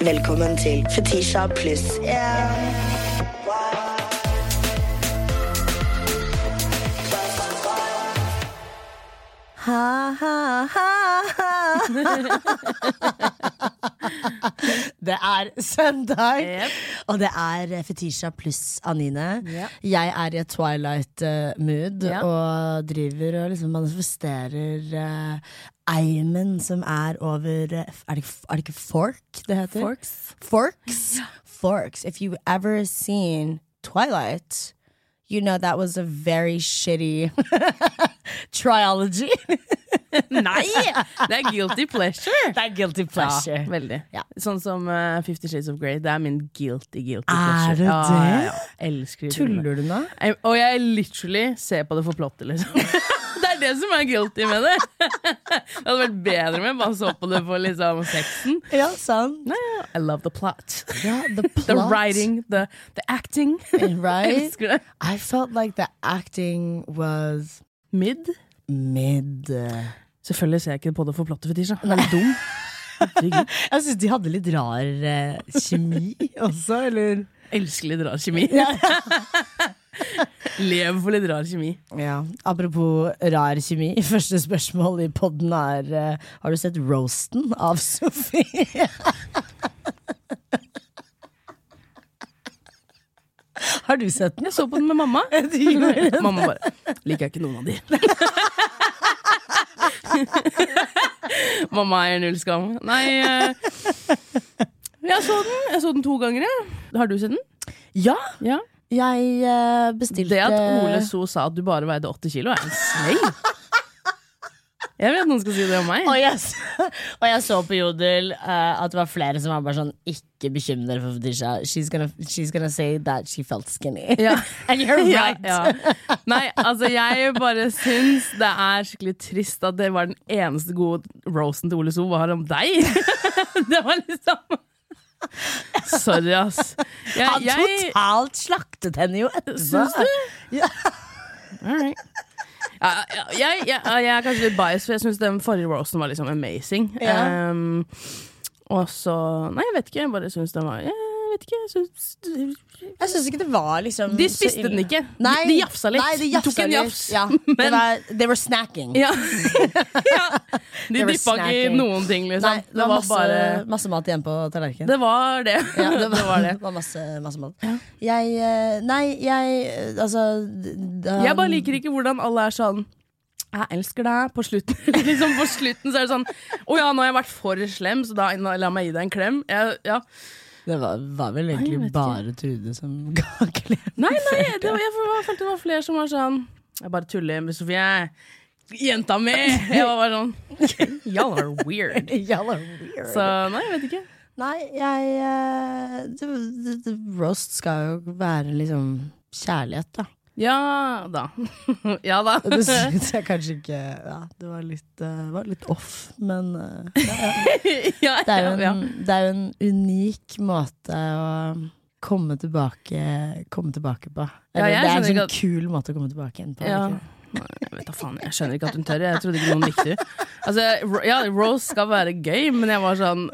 Velkommen til Fetisha pluss Yeah. Ha, ha, ha, ha. Det er søndag, Yep. og det er Fetisha pluss Anine. Ja. Jeg er i et twilight-mood Ja. og driver og liksom manifesterer uh, eimen som er over Er det, er det ikke fork det heter? Forks. Forks. Forks. If you've ever seen Twilight, you know that was a very shitty triology. Nei! Det er guilty pleasure. det er guilty pleasure. Ja, veldig. Ja. Sånn som uh, Fifty Shades of Grey. Det er min guilty, guilty Er pleasure. det det? Ja. Elsker. Tuller du nå? Og jeg literally ser på det for plottet, liksom. det er det som er guilty med det. det hadde vært bedre med bare så på det for liksom sexen. Ja, sant. Nei. I love the plot. Ja, the plot. The writing, the, the acting. Right? I felt like the acting was Mid. mid. Selvfølgelig ser jeg ikke på det for plottet, Fetisha. Den er dum. Jeg syns de hadde litt rar eh, kjemi også, eller? Elsker litt rar kjemi. Lev for litt rar kjemi. Ja, Apropos rar kjemi, første spørsmål i podden er eh, Har du sett roasten av Sofie? Har du sett den? Jeg så på den med mamma. Mamma bare Liker jeg ikke noen av de. mamma er null skam. Nei eh, Jeg så den. Jeg så den to ganger, jeg. Har du sett den? Ja, Ja. jeg eh, bestilte Det at Ole So sa at du bare veide 80 kilo, er en slay. Jeg vet noen skal si det om meg. Og jeg, s- og jeg så på Jodel uh, at det var flere som var bare sånn Ikke bekymre dere for Fetisha. She's gonna, she's gonna say that she felt skinny. Ja. And you're right. ja. Nei, altså jeg bare syns det er skikkelig trist at det var den eneste gode rosen til Ole So var om deg. Det var liksom Sorry, ass. Jeg, Han jeg, totalt slaktet henne jo etterpå. Syns du? Ja, ja, jeg, jeg, jeg er kanskje litt biased, for jeg syns den forrige roasten var liksom amazing. Ja. Um, og så Nei, jeg vet ikke. Jeg bare syns den var Jeg vet ikke. Jeg syns Jeg syns ikke det var liksom De spiste den ikke. De- Nei, de jafsa litt. Nei, de De jafsa tok en jafs. Ja, det Men- var, they were snacking. Ja. ja. De dyppa ikke i noen ting, liksom. Nei, det var, masse, bare masse mat igjen på tallerkenen. Det var det. Ja, det, var, det var det. var masse, masse mat. Jeg eh, Nei, jeg eh, Altså da, Jeg bare liker ikke hvordan alle er sånn jeg elsker deg. På slutten liksom på slutten så er det sånn Å ja, nå har jeg vært for slem, så da la meg gi deg en klem. Jeg, ja. Det var, var vel egentlig egentlig bare ikke. Trude som ga klem. Nei, nei, det var, jeg følte det var flere som var sånn Jeg bare tuller med Sofie. Jenta mi! Jeg var bare sånn Y'all are weird. Y'all are weird. Så nei, jeg vet ikke. Nei, jeg uh, Roast skal jo være liksom kjærlighet, da. Ja da. ja da. Det syns jeg kanskje ikke Ja, det var litt, uh, var litt off, men uh, ja, det, er jo en, det er en unik måte å komme tilbake, komme tilbake på. Eller, det er en sånn at- kul måte å komme tilbake igjen på. Ja. Jeg vet da faen, jeg skjønner ikke at hun tør. Jeg trodde ikke noen likte henne. Altså, ja, Rose skal være gøy, men jeg var sånn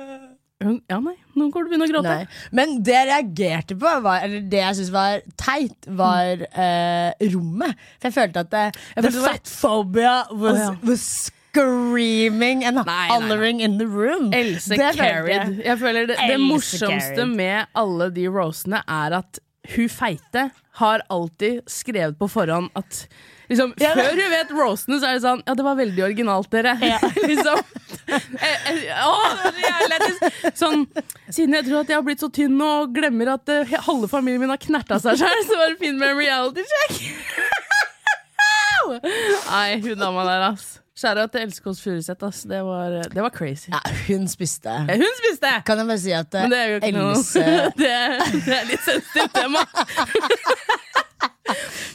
Ja, nei, nå kommer du begynne å gråte. Nei. Men det jeg reagerte på, var, eller det jeg syntes var teit, var eh, rommet. For jeg følte at det, Jeg følte The var- fat phobia was, oh, ja. was screaming and nei, nei. hollering in the room. Else Det carried. jeg. Jeg føler det, det morsomste carried. med alle de rosene er at hun feite har alltid skrevet på forhånd at Liksom, Ja, Før hun vet roastene, så er det sånn Ja, det var veldig originalt, dere. liksom. Eh, eh, Å. Sånn, siden jeg tror at jeg har blitt så tynn og glemmer at uh, halve familien min har knerta seg sjøl, så var det fint med en reality check. Nei, hun dama der, ass. Skjæra til Else Kåss Furuseth, ass. Det var, det var crazy. Ja, hun spiste. Ja, Hun spiste! Kan jeg bare si at eh, Men det er Else det, det er litt sensitivt tema.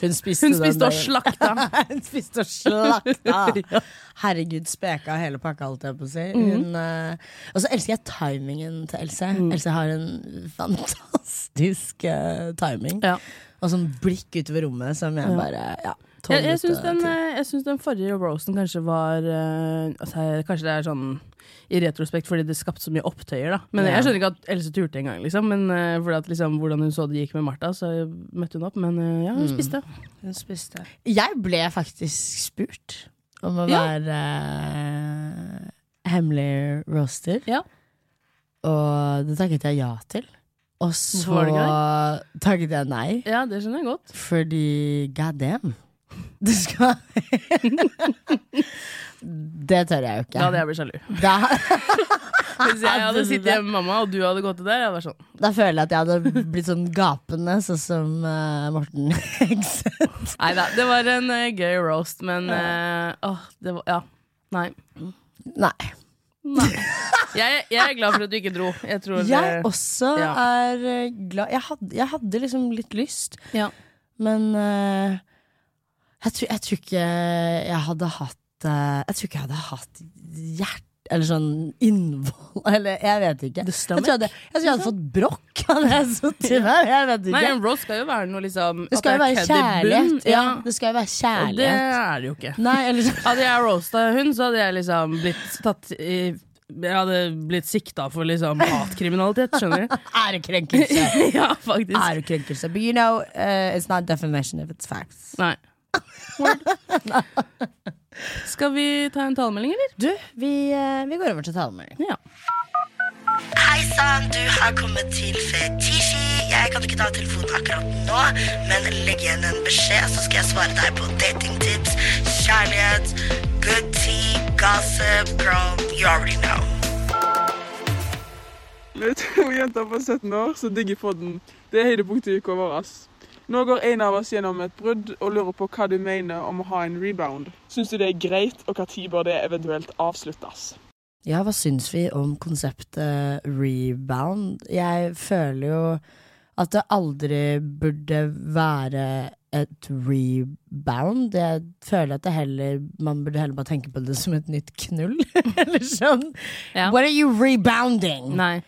Hun spiste, Hun spiste og slakta. Hun spiste og slakta. Herregud, speka hele pakka, holdt jeg på å si. Mhm. Hun, uh, og så elsker jeg timingen til Else. Mm. Else har en fantastisk uh, timing. Ja. Og sånn blikk utover rommet som jeg bare Ja. Jeg, jeg syns den, eh, den forrige roasten kanskje var eh, altså, Kanskje det er sånn i retrospekt fordi det skapte så mye opptøyer, da. Men Ja. Jeg skjønner ikke at Else turte engang, liksom. Men uh, at liksom, hvordan hun så det gikk med Martha, så møtte hun opp. Men uh, ja, hun Mm. spiste. Hun spiste. Jeg ble faktisk spurt om å Ja. være eh, hemmelig roaster. Ja. Og det takket jeg ja til. Og så takket jeg nei, Ja, det skjønner jeg godt. fordi god damn. Du skal Det tør jeg jo ikke. Da hadde jeg blitt sjalu. Da, Hvis jeg hadde sittet hjemme med mamma, og du hadde gått til der, jeg hadde vært sånn. da føler jeg at jeg hadde blitt sånn gapende, sånn som uh, Morten Hegseth. Nei da, det var en uh, gøy roast, men uh, åh, det var Ja. Nei. Nei. Nei. Jeg, jeg er glad for at du ikke dro. Jeg tror Jeg det, også ja. er glad jeg hadde, jeg hadde liksom litt lyst, ja. men eh, jeg, tror, jeg tror ikke jeg hadde hatt eh, Jeg tror ikke jeg hadde hatt hjerte eller sånn innvoll Eller jeg vet ikke. Jeg tror jeg hadde, jeg, tror jeg hadde fått brokk hadde jeg sittet der. Jeg vet Nei, en roast skal jo være noe liksom det skal jo være kjærlighet. Ja, det skal jo være Og det er det jo ikke. Nei, eller Hadde jeg roasta hun, så hadde jeg liksom blitt tatt i Jeg hadde blitt sikta for liksom hatkriminalitet, skjønner du? ærekrenkelse. ja, faktisk. Ærekrenkelse. But you know, uh, it's not defamation if it's facts. Nei. Skal vi ta en talemelding, eller? Du, vi, eh, vi går over til talemelding. Ja. Hei sann, du har kommet til Fetisji. Jeg kan ikke ta telefonen akkurat nå, men legg igjen en beskjed, så skal jeg svare deg på datingtips, kjærlighet, good tea, gossip, girl, you already know. Vi er to jenter på 17 år som digger podden. Det er høydepunktet i uka vår. ass. Nå går en av oss gjennom et brudd og lurer på hva du mener om å ha en rebound. Syns du det er greit, og når bør det eventuelt avsluttes? Ja, hva syns vi om konseptet rebound? Jeg føler jo at det aldri burde være et rebound. Jeg føler at det heller man burde heller bare tenke på det som et nytt knull. Eller sånn. Ja. What are you rebounding? Nei.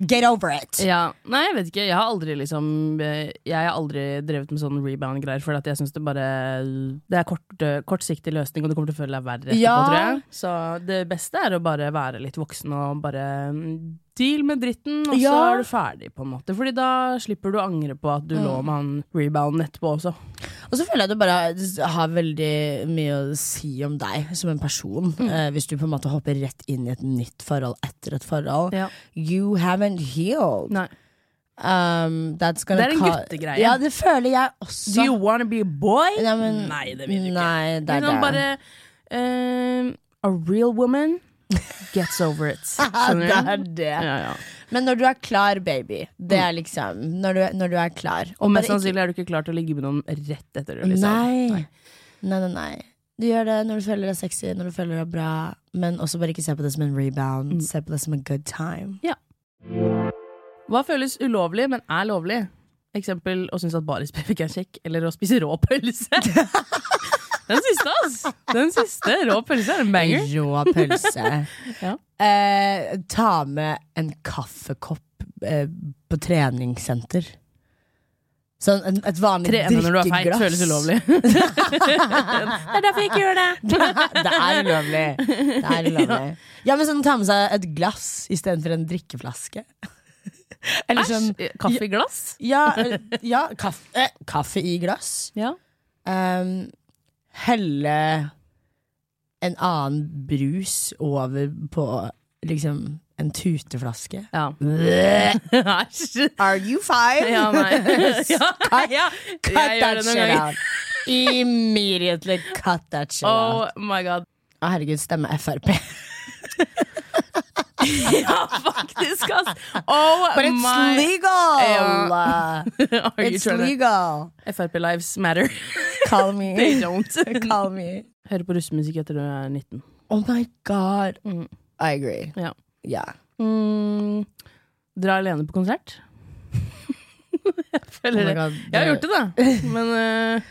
Get over it! Ja. Nei, jeg vet ikke. Jeg har aldri liksom eh, Jeg har aldri drevet med sånn rebound-greier, for jeg syns det bare Det er kort, eh, kortsiktig løsning, og du kommer til å føle deg verre etterpå, Ja. tror jeg. Så det beste er å bare være litt voksen og bare mm, deal med dritten, og så er du ferdig, på en måte. Fordi da slipper du å angre på at du lå med han rebounden etterpå også. Og så føler jeg at du bare har veldig mye å si om deg som en person. Mm. Eh, hvis du på en måte hopper rett inn i et nytt forhold etter et forhold. Ja. You haven't healed. Nei. Um, that's gonna Det er en guttegreie. Ja, det føler jeg også. Do you wanna be a boy? Ja, men- nei, det vil du ikke. Nei, det er bare uh, A real woman gets over it. Det er det. Ja, ja. Men når du er klar, baby. Det er liksom Når du, når du er klar. Og mest bare ikke- sannsynlig er du ikke klar til å ligge med noen rett etter det. Liksom. Nei. nei, nei, nei. Du gjør det når du føler deg sexy, når du føler deg bra. Men også bare ikke se på det som en rebound. Mm. Se på det som en good time. Hva føles ulovlig, men er lovlig? Eksempel å synes at Baris Pevik er kjekk, eller å spise rå pølse. Den siste, ass! Den siste. Rå pølse er en banger. Rå pølse. Ja. eh, ta med en kaffekopp eh, på treningssenter. Sånn en, et vanlig Trene når du er feit, føles ulovlig. det er derfor jeg ikke gjør det. det er ulovlig. Det er ulovlig. Ja, men sånn ta med seg et glass istedenfor en drikkeflaske. Eller sånn Æsj. Kaffe i glass? Ja, ja kaffe, eh, kaffe i glass. Ja. Um, helle en annen brus over på liksom en tuteflaske. ja. Are you fine? Ja, nei. ja, ja. Cut that shit out. Immediately cut that shit out. Oh my god. Å, herregud, stemme Frp. Ja, faktisk, ass. Oh But it's my legal! Ja. It's legal. FRP lives matter. Call They me. don't. Call me. Hører på russemusikk etter du er 19. Oh my god. Mm. I agree. Ja. Yeah. Mm, dra alene på konsert? jeg føler oh det. god. Jeg har gjort det, da. Men uh,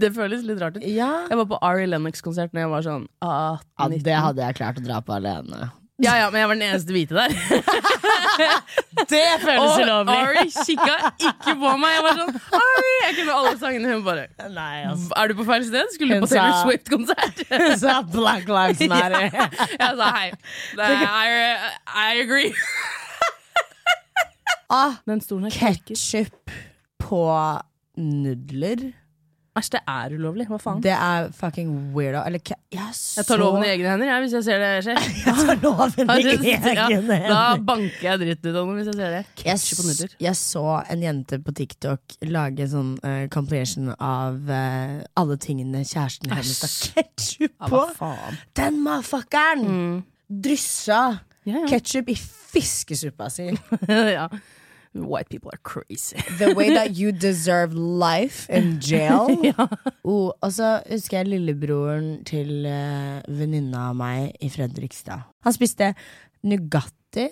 det føles litt rart ut. Ja. Jeg var på Ari Lennox-konsert Når jeg var sånn 18-19. ja, det hadde jeg klart å dra på alene. Ja, ja, men jeg var den eneste hvite der. Det føles Og ulovlig. Ari kikka ikke på meg. Jeg var sånn Ari! Jeg kunne alle sangene. Hun bare Nei, altså. Er du på feil sted? Skulle du på Taylor Swift-konsert? Hun sa Black Lives Matter. Jeg sa hei. I, I agree. Ah, Den stolen er. Ketchup på nudler. Æsj, det er ulovlig. Hva faen? Det er fucking weirdo. Eller jeg, så... Jeg tar loven i egne hender jeg, hvis jeg ser det skje. Jeg tar loven i Ja, egne da banker jeg dritt ut av noen hvis jeg ser det. Jeg, jeg så en jente på TikTok lage sånn uh, compilation av uh, alle tingene kjæresten hennes har ketsjup Ja, på. faen? Den motherfuckeren dryssa Ja, ja. ketsjup i fiskesuppa si. ja. White people are crazy. The way that you deserve life in jail. oh, og så husker jeg lillebroren til uh, venninna av meg i Fredrikstad. Han spiste Nugatti,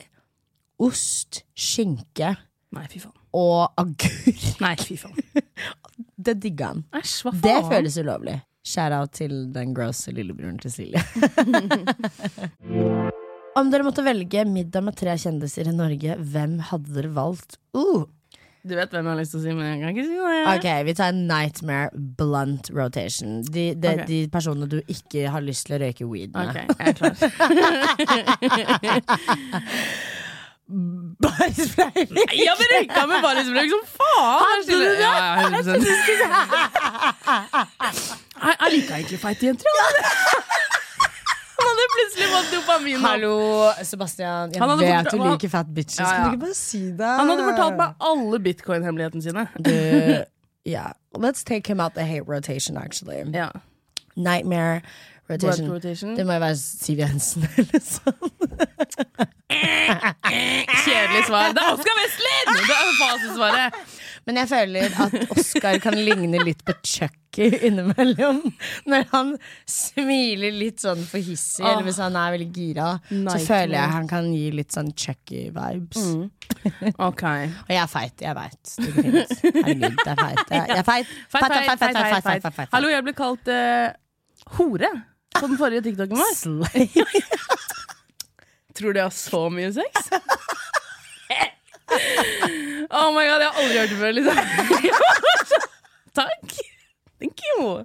ost, skinke Nei, fy faen. og agurk. Nei, fy faen. Det digga han. Æsj, hva faen? Det føles ulovlig. Shout-out til den grosse lillebroren til Silje. Om dere måtte velge middag med tre kjendiser i Norge, hvem hadde dere valgt? Uh, Du vet hvem jeg har lyst til å si, men jeg kan ikke si det. ok, vi tar en nightmare blunt rotation. De, de, okay. de personene du ikke har lyst til å røyke weed med. Ok, jeg er klar. Bare spray. Jeg har røyka med barisbrøk som faen! Hadde du det? Ja, ja, 100%. Jeg, jeg liker egentlig feite jenter. Ja. Hadde plutselig fått dopamin. Hallo, Sebastian. Jeg vet fortalt- du liker fat bitches. Ja, ja. Kan du ikke bare si det? Han hadde fortalt meg alle bitcoin-hemmelighetene sine. Du, yeah. Let's take him out the hate rotation, actually. Yeah. Nightmare rotation. rotation. Det må jo være Siv Jensen eller sånn. Kjedelig svar. Det er Oskar Westlin! Det er fasitsvaret. Men jeg føler at Oskar kan ligne litt på Chucky innimellom. Når han smiler litt sånn for hissig, eller hvis han er veldig gira. Så føler jeg han kan gi litt sånn Chucky-vibes. Ok. Og jeg er feit, jeg veit. Det. Herregud, jeg er feit. Jeg er feit. Feit, feit, feit, feit, feit, feit, feit, feit. Hallo, jeg ble kalt uh, hore på den forrige TikToken vår. Slay. Tror du jeg har så mye sex? Oh my god, jeg har aldri hørt det før, liksom. Takk. Thank you.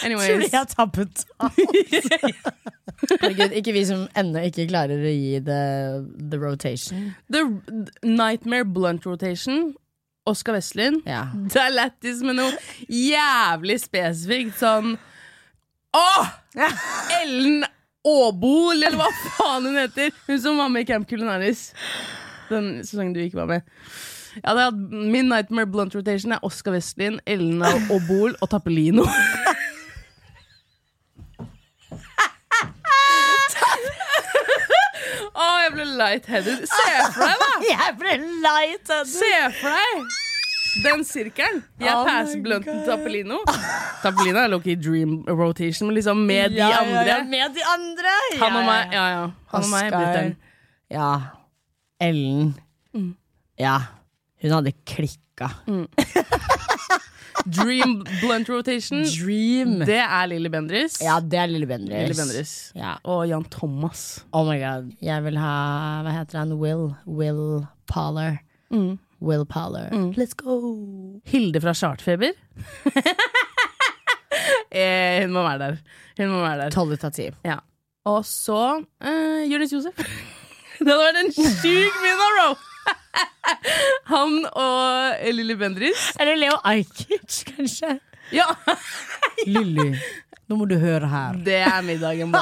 Tror de har betalt? Herregud, ikke vi som ennå ikke klarer å gi the, the rotation. The Nightmare Blunt Rotation. Oskar Westlin. Ja. Det er lættis med noe jævlig spesifikt. Sånn Åh! Ellen Aabol, eller hva faen hun heter. Hun som var med i Camp Culinaris. Den sesongen du ikke var med. Jeg hadde hatt Min Nightmare Blunt Rotation er Oskar Westlin, Ellen Aabol og Tappelino. Å, jeg ble lightheaded. Se for deg, da! Jeg ble lightheaded. Se for deg den sirkelen. Jeg Oh passer blunten Tappelino. Tappelino er Loki Dream Rotation, men liksom med de andre. med de andre! Han og meg. Ja, ja. Han og meg blitt Ja. Ellen. Ja. Hun hadde klikka. Dream Blunt Rotation. Dream. Det er Lilly Bendriss. Ja, det er Lille Bendriss. Lilly Bendriss. Ja. Og Jan Thomas. Oh my god. Jeg vil ha Hva heter han? Will. Will Poller. Will Poller. Let's go! Hilde fra Chartfeber. eh, hun må være der. Hun må være der. Tolv ut av ti. Ja. Og så eh, Jonis Josef. det hadde vært en sjuk middag, bro! Han og Lilly Bendriss. Eller Leo Ajkic, kanskje. Ja, Lilly, nå må du høre her. det er middagen, bro.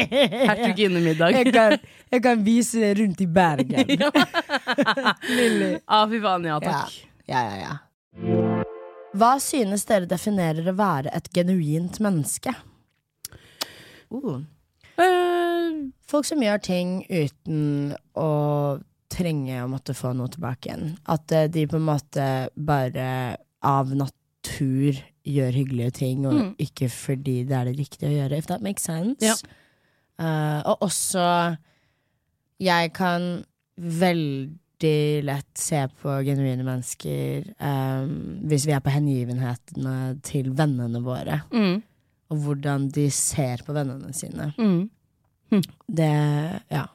Hertuginnemiddag. Jeg kan, jeg kan vise deg rundt i Bergen. Lilly. Ah, fy faen, ja Ja. takk. ja, ja, ja. Hva synes dere definerer å være et genuint menneske? Uh. Uh, Folk som gjør ting uten å trenge å måtte få noe tilbake igjen. At eh, de på en måte bare av natur gjør hyggelige ting, og Mm. ikke fordi det er det riktige å gjøre, if that makes sense. Ja. Uh, og også Jeg kan veldig lett se på genuine mennesker um, hvis vi er på hengivenhetene til vennene våre, mm, og hvordan de ser på vennene sine. mm. Det Ja.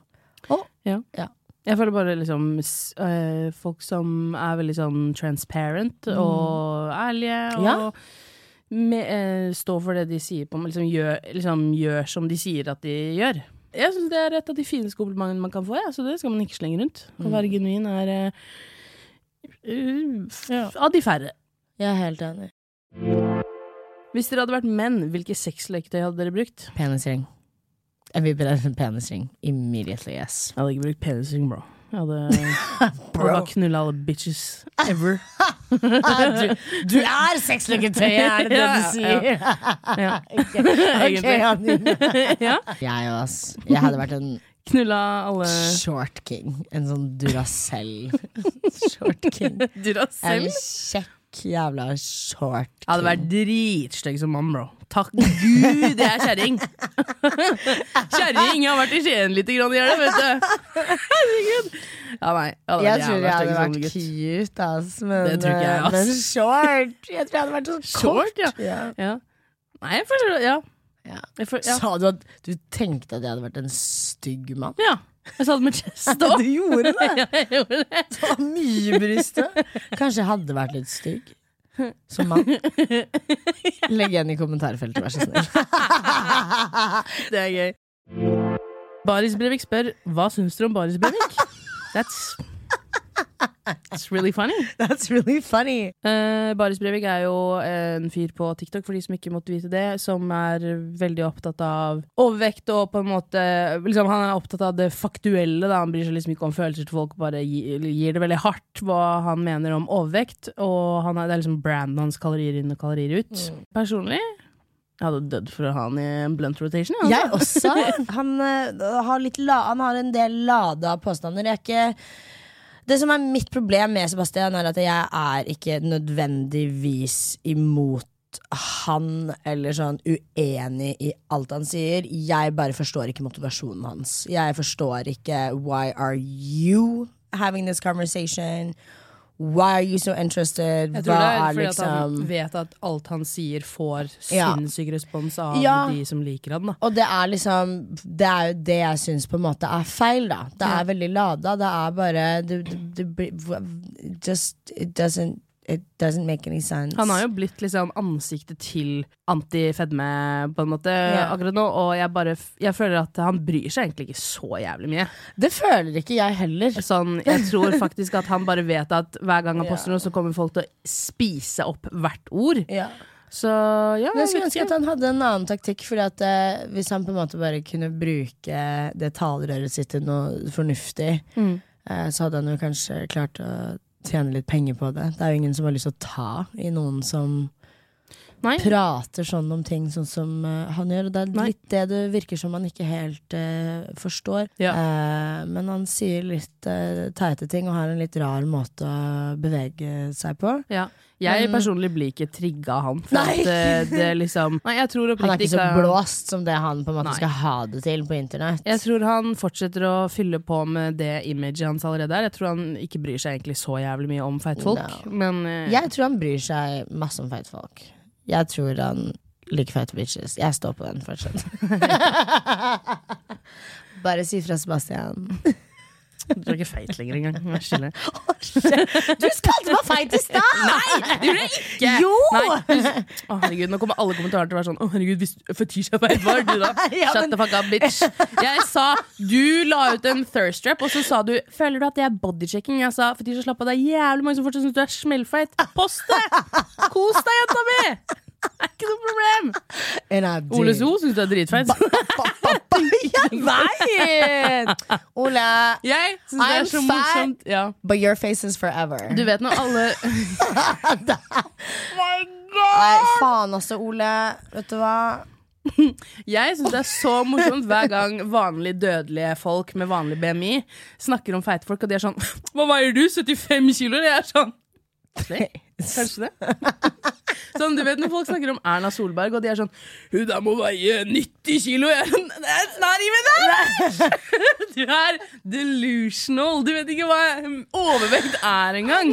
Jeg føler bare liksom øh, folk som er veldig sånn transparent og ærlige og Ja. med, øh, står for det de sier på liksom gjør, liksom gjør som de sier at de gjør. Jeg syns det er et av de fineste komplimentene man kan få, ja, så det skal man ikke slenge rundt. Å være genuin er øh, Ja. av de færre. Jeg er helt enig. Hvis dere hadde vært menn, hvilke sexleketøy hadde dere brukt? Penisring. Jeg vil bruke en penisring. Immediately, yes. Jeg hadde ikke brukt penisring, bro. Jeg hadde, bro. knulla alle bitches ever. du, du er sexleketøyet, er det det du sier? Ja. Ok, Egentlig. Anine. ja. Jeg òg, ass. Jeg hadde vært en Knulla alle short king. En sånn Duracell short king. Duracell. En kjekk jævla short king. Jeg hadde vært dritstygg som mann, bro. Takk gud, det er kjerring! kjerring har vært i Skien lite grann i hjel, vet du. Herregud. Ja, nei. Hadde Jeg tror jeg hadde vært cute, ass. Men, Det tror ikke jeg, eh, ass. men short. Jeg tror jeg hadde vært sånn Short, ja. ja. Ja. Nei, jeg føler Ja. Ja. For, ja. Sa du at du tenkte at jeg hadde vært en stygg mann? ja. Jeg sa det med chest òg. Du gjorde det! Ja, jeg gjorde det. Det var mye bryst. da. Kanskje jeg hadde vært litt stygg som mann. Legg igjen i kommentarfeltet, vær så snill. Det er gøy. Baris Brevik spør hva syns dere om Baris Brevik. That's, that's really funny. That's really funny. Uh, Baris Brevik er jo en fyr på TikTok, for de som ikke måtte vite det, som er veldig opptatt av overvekt og på en måte liksom, Han er opptatt av det faktuelle. Da. Han bryr seg liksom ikke om følelser til folk, bare gir, gir det veldig hardt hva han mener om overvekt. Og han er, det er liksom branden hans kalorier inn og kalorier ut. Personlig jeg hadde dødd for å ha han i en blunt rotation. altså. Jeg også. Han, uh, har la, han har en del lada påstander. Jeg er ikke det som er mitt problem med Sebastian, er at jeg er ikke nødvendigvis imot han eller sånn uenig i alt han sier. Jeg bare forstår ikke motivasjonen hans. Jeg forstår ikke why are you having this conversation? Why are you so interested? Jeg tror det er fordi at han liksom vet at alt han sier, får Ja. sinnssyk respons av Ja. de som liker han. Da. Og det er liksom Det er jo det jeg syns på en måte er feil, da. Det Ja. er veldig lada. Det er bare det, det, Just It doesn't It doesn't make any sense. Han har jo blitt liksom ansiktet til anti-fedme på en måte yeah. akkurat nå, og jeg bare Jeg føler at han bryr seg egentlig ikke så jævlig mye. Det føler ikke jeg heller. Sånn, jeg tror faktisk at han bare vet at hver gang han poster poster noe, så kommer folk til å spise opp hvert ord. Yeah. Så ja, jeg skulle ønske at han hadde en annen taktikk. Fordi at eh, Hvis han på en måte bare kunne bruke det talerøret sitt til noe fornuftig, Mm. eh, så hadde han jo kanskje klart å tjene litt penger på det. Det er jo ingen som har lyst til å ta i noen som Nei. prater sånn om ting sånn som uh, han gjør. Og det er Nei. litt det det virker som han ikke helt uh, forstår. Ja. Uh, men han sier litt teite ting og har en litt rar måte å bevege seg på. Ja. Jeg personlig blir ikke trigga av han. Nei. at uh, det liksom Nei, Han er ikke så blåst som det han på en måte Nei. skal ha det til på internett. Jeg tror han fortsetter å fylle på med det imaget hans allerede er. Jeg tror han ikke bryr seg egentlig så jævlig mye om feite folk. No. Men uh, Jeg tror han bryr seg masse om feite folk. Jeg tror han liker fete bitches. Jeg står på den fortsatt. Bare si fra, Sebastian. Du er ikke feit lenger engang. Du kalte meg feit i stad! Nei, det gjorde jeg ikke! Jo! Å, herregud, nå kommer alle kommentarer til å være sånn Å herregud, hvis Fetisha feit var du da? Ja, Shut the fuck up, bitch. Jeg sa Du la ut en thirst trap, og så sa du Føler du at det er bodychecking? Jeg sa Fetisha, slapp av, det er jævlig mange som fortsatt syns du er smellfeit. Post det! Kos deg, jenta mi! Er ikke noe problem. Ole. So syns du er dritfeit. Jeg vet! Ole, Jeg syns det I'm er så fat. morsomt. Ja. but your face is forever. Du vet når alle Nei, faen også, Ole. Vet du hva? Jeg syns det er så morsomt hver gang vanlig dødelige folk med vanlig BMI snakker om feite folk, og de er sånn Hva veier du? 75 kilo? Jeg er sånn det, Kanskje det? Sånn, du vet Når folk snakker om Erna Solberg, og de er sånn Hun der må veie 90 kilo! Jeg er sånn That's not even that! Du er delusional! Du vet ikke hva overvekt er engang!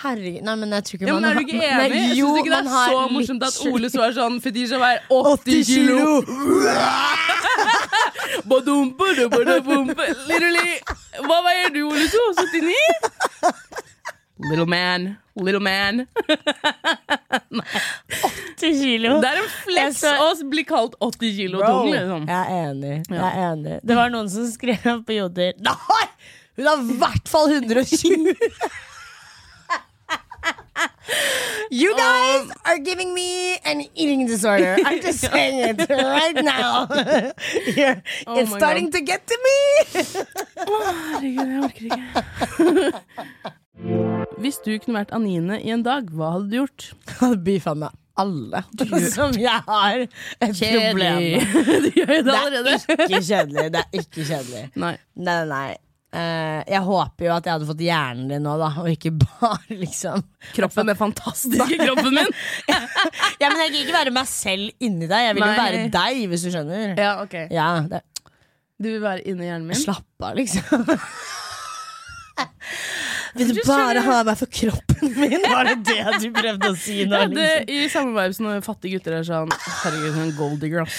herregud Nei, men jeg tror ikke Ja, men man Er du ikke enig? Nei, Jeg jo, syns ikke det er så morsomt at Ole så er sånn Fetisha veier 80 kilo. Badum, badum, badum, bum. Literally. Hva veier du, Ole So? 79? Little man. Little man. 80 kilo. Det er en flex å bli kalt 80 kilo Bro, tung, liksom. jeg er enig. Jeg er enig. Det var noen som skrev på Joder Nei! Hun har i hvert fall 120! You guys are giving me an eating disorder. I'm just saying it right now. You're, Oh it's starting starting to get to me. Herregud, jeg orker ikke. Hvis du kunne vært Anine i en dag, hva hadde du gjort? Jeg hadde beefa med alle som jeg har et problem med. det Det er ikke kjedelig. Det er ikke kjedelig. Nei. Nei, nei, nei. Eh, jeg håper jo at jeg hadde fått hjernen din nå, da, og ikke bare liksom Kroppen, den fantastiske kroppen min. Ja, men Jeg vil ikke være meg selv inni deg. Jeg vil jo være deg, hvis du skjønner. Ja, ok. Ja, det, Du vil være inni hjernen min? Slapp av, liksom. Vil du bare ha meg for kroppen min? Var det det du prøvde å si nå? Ja, det, Liksom? I samme vibe som når fattige gutter er sånn Herregud, hun er en gold digger, ass.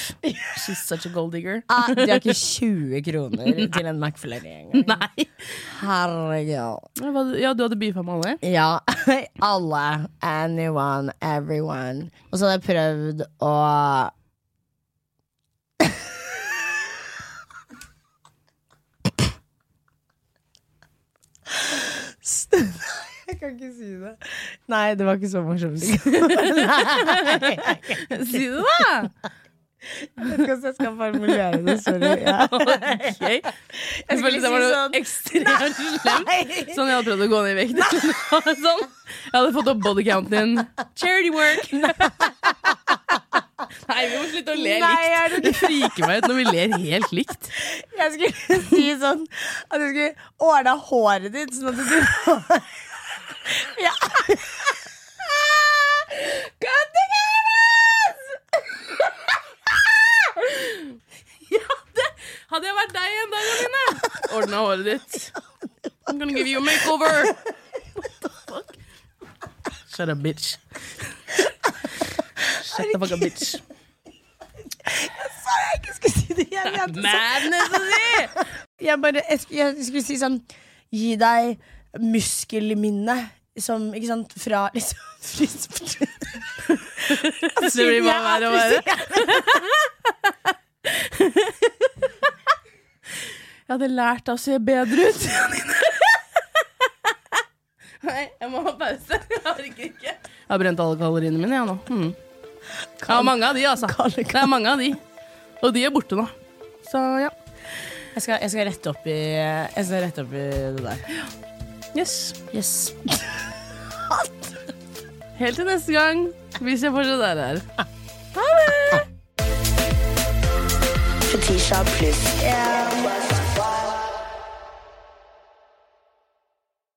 She's such a gold digger. Ah, de har ikke 20 kroner til en McFlurry engang. Herregud. Ja, du hadde beefa med alle? Ja, alle. Anyone, everyone. Og så hadde jeg prøvd å Jeg kan ikke si det. Nei, det var ikke så morsomt. Si det, da! jeg vet ikke hvordan jeg skal formulere det. Sorry. Ja. Ok. Jeg følte det var noe sånn- ekstremt slemt. Sånn jeg hadde prøvd å gå ned i vekt. Sånn. Jeg hadde fått opp bodycounten din. Charity work. Nei, vi må slutte å le likt. Det friker meg ut når vi ler helt likt. Jeg skulle si sånn at jeg skulle ordne håret ditt sånn at du Ja. ja det, Hadde jeg vært deg en dag, Aline, ordna håret ditt. I'm gonna give you a makeover. Fuck. Shut up, bitch. Shut the fuck up, bitch. Sa jeg ikke skulle si det igjen. Jeg, hadde Madness jeg, bare, jeg, skulle- jeg skulle si sånn Gi deg muskelminne. Som, ikke sant, fra liksom Det blir bare verre og verre. Jeg hadde lært deg å se bedre ut. Nei, jeg må ha pause. Jeg orker ikke. Jeg har brent alle kaloriene mine, jeg nå. Mm. Har mange av de, altså. Det er mange av de. Og de er borte nå. Så ja. Jeg skal, jeg skal rette opp i Jeg skal rette opp i det der. Yes. Yes. Helt til neste gang, hvis jeg fortsatt er her. Fetisha pluss. Ja,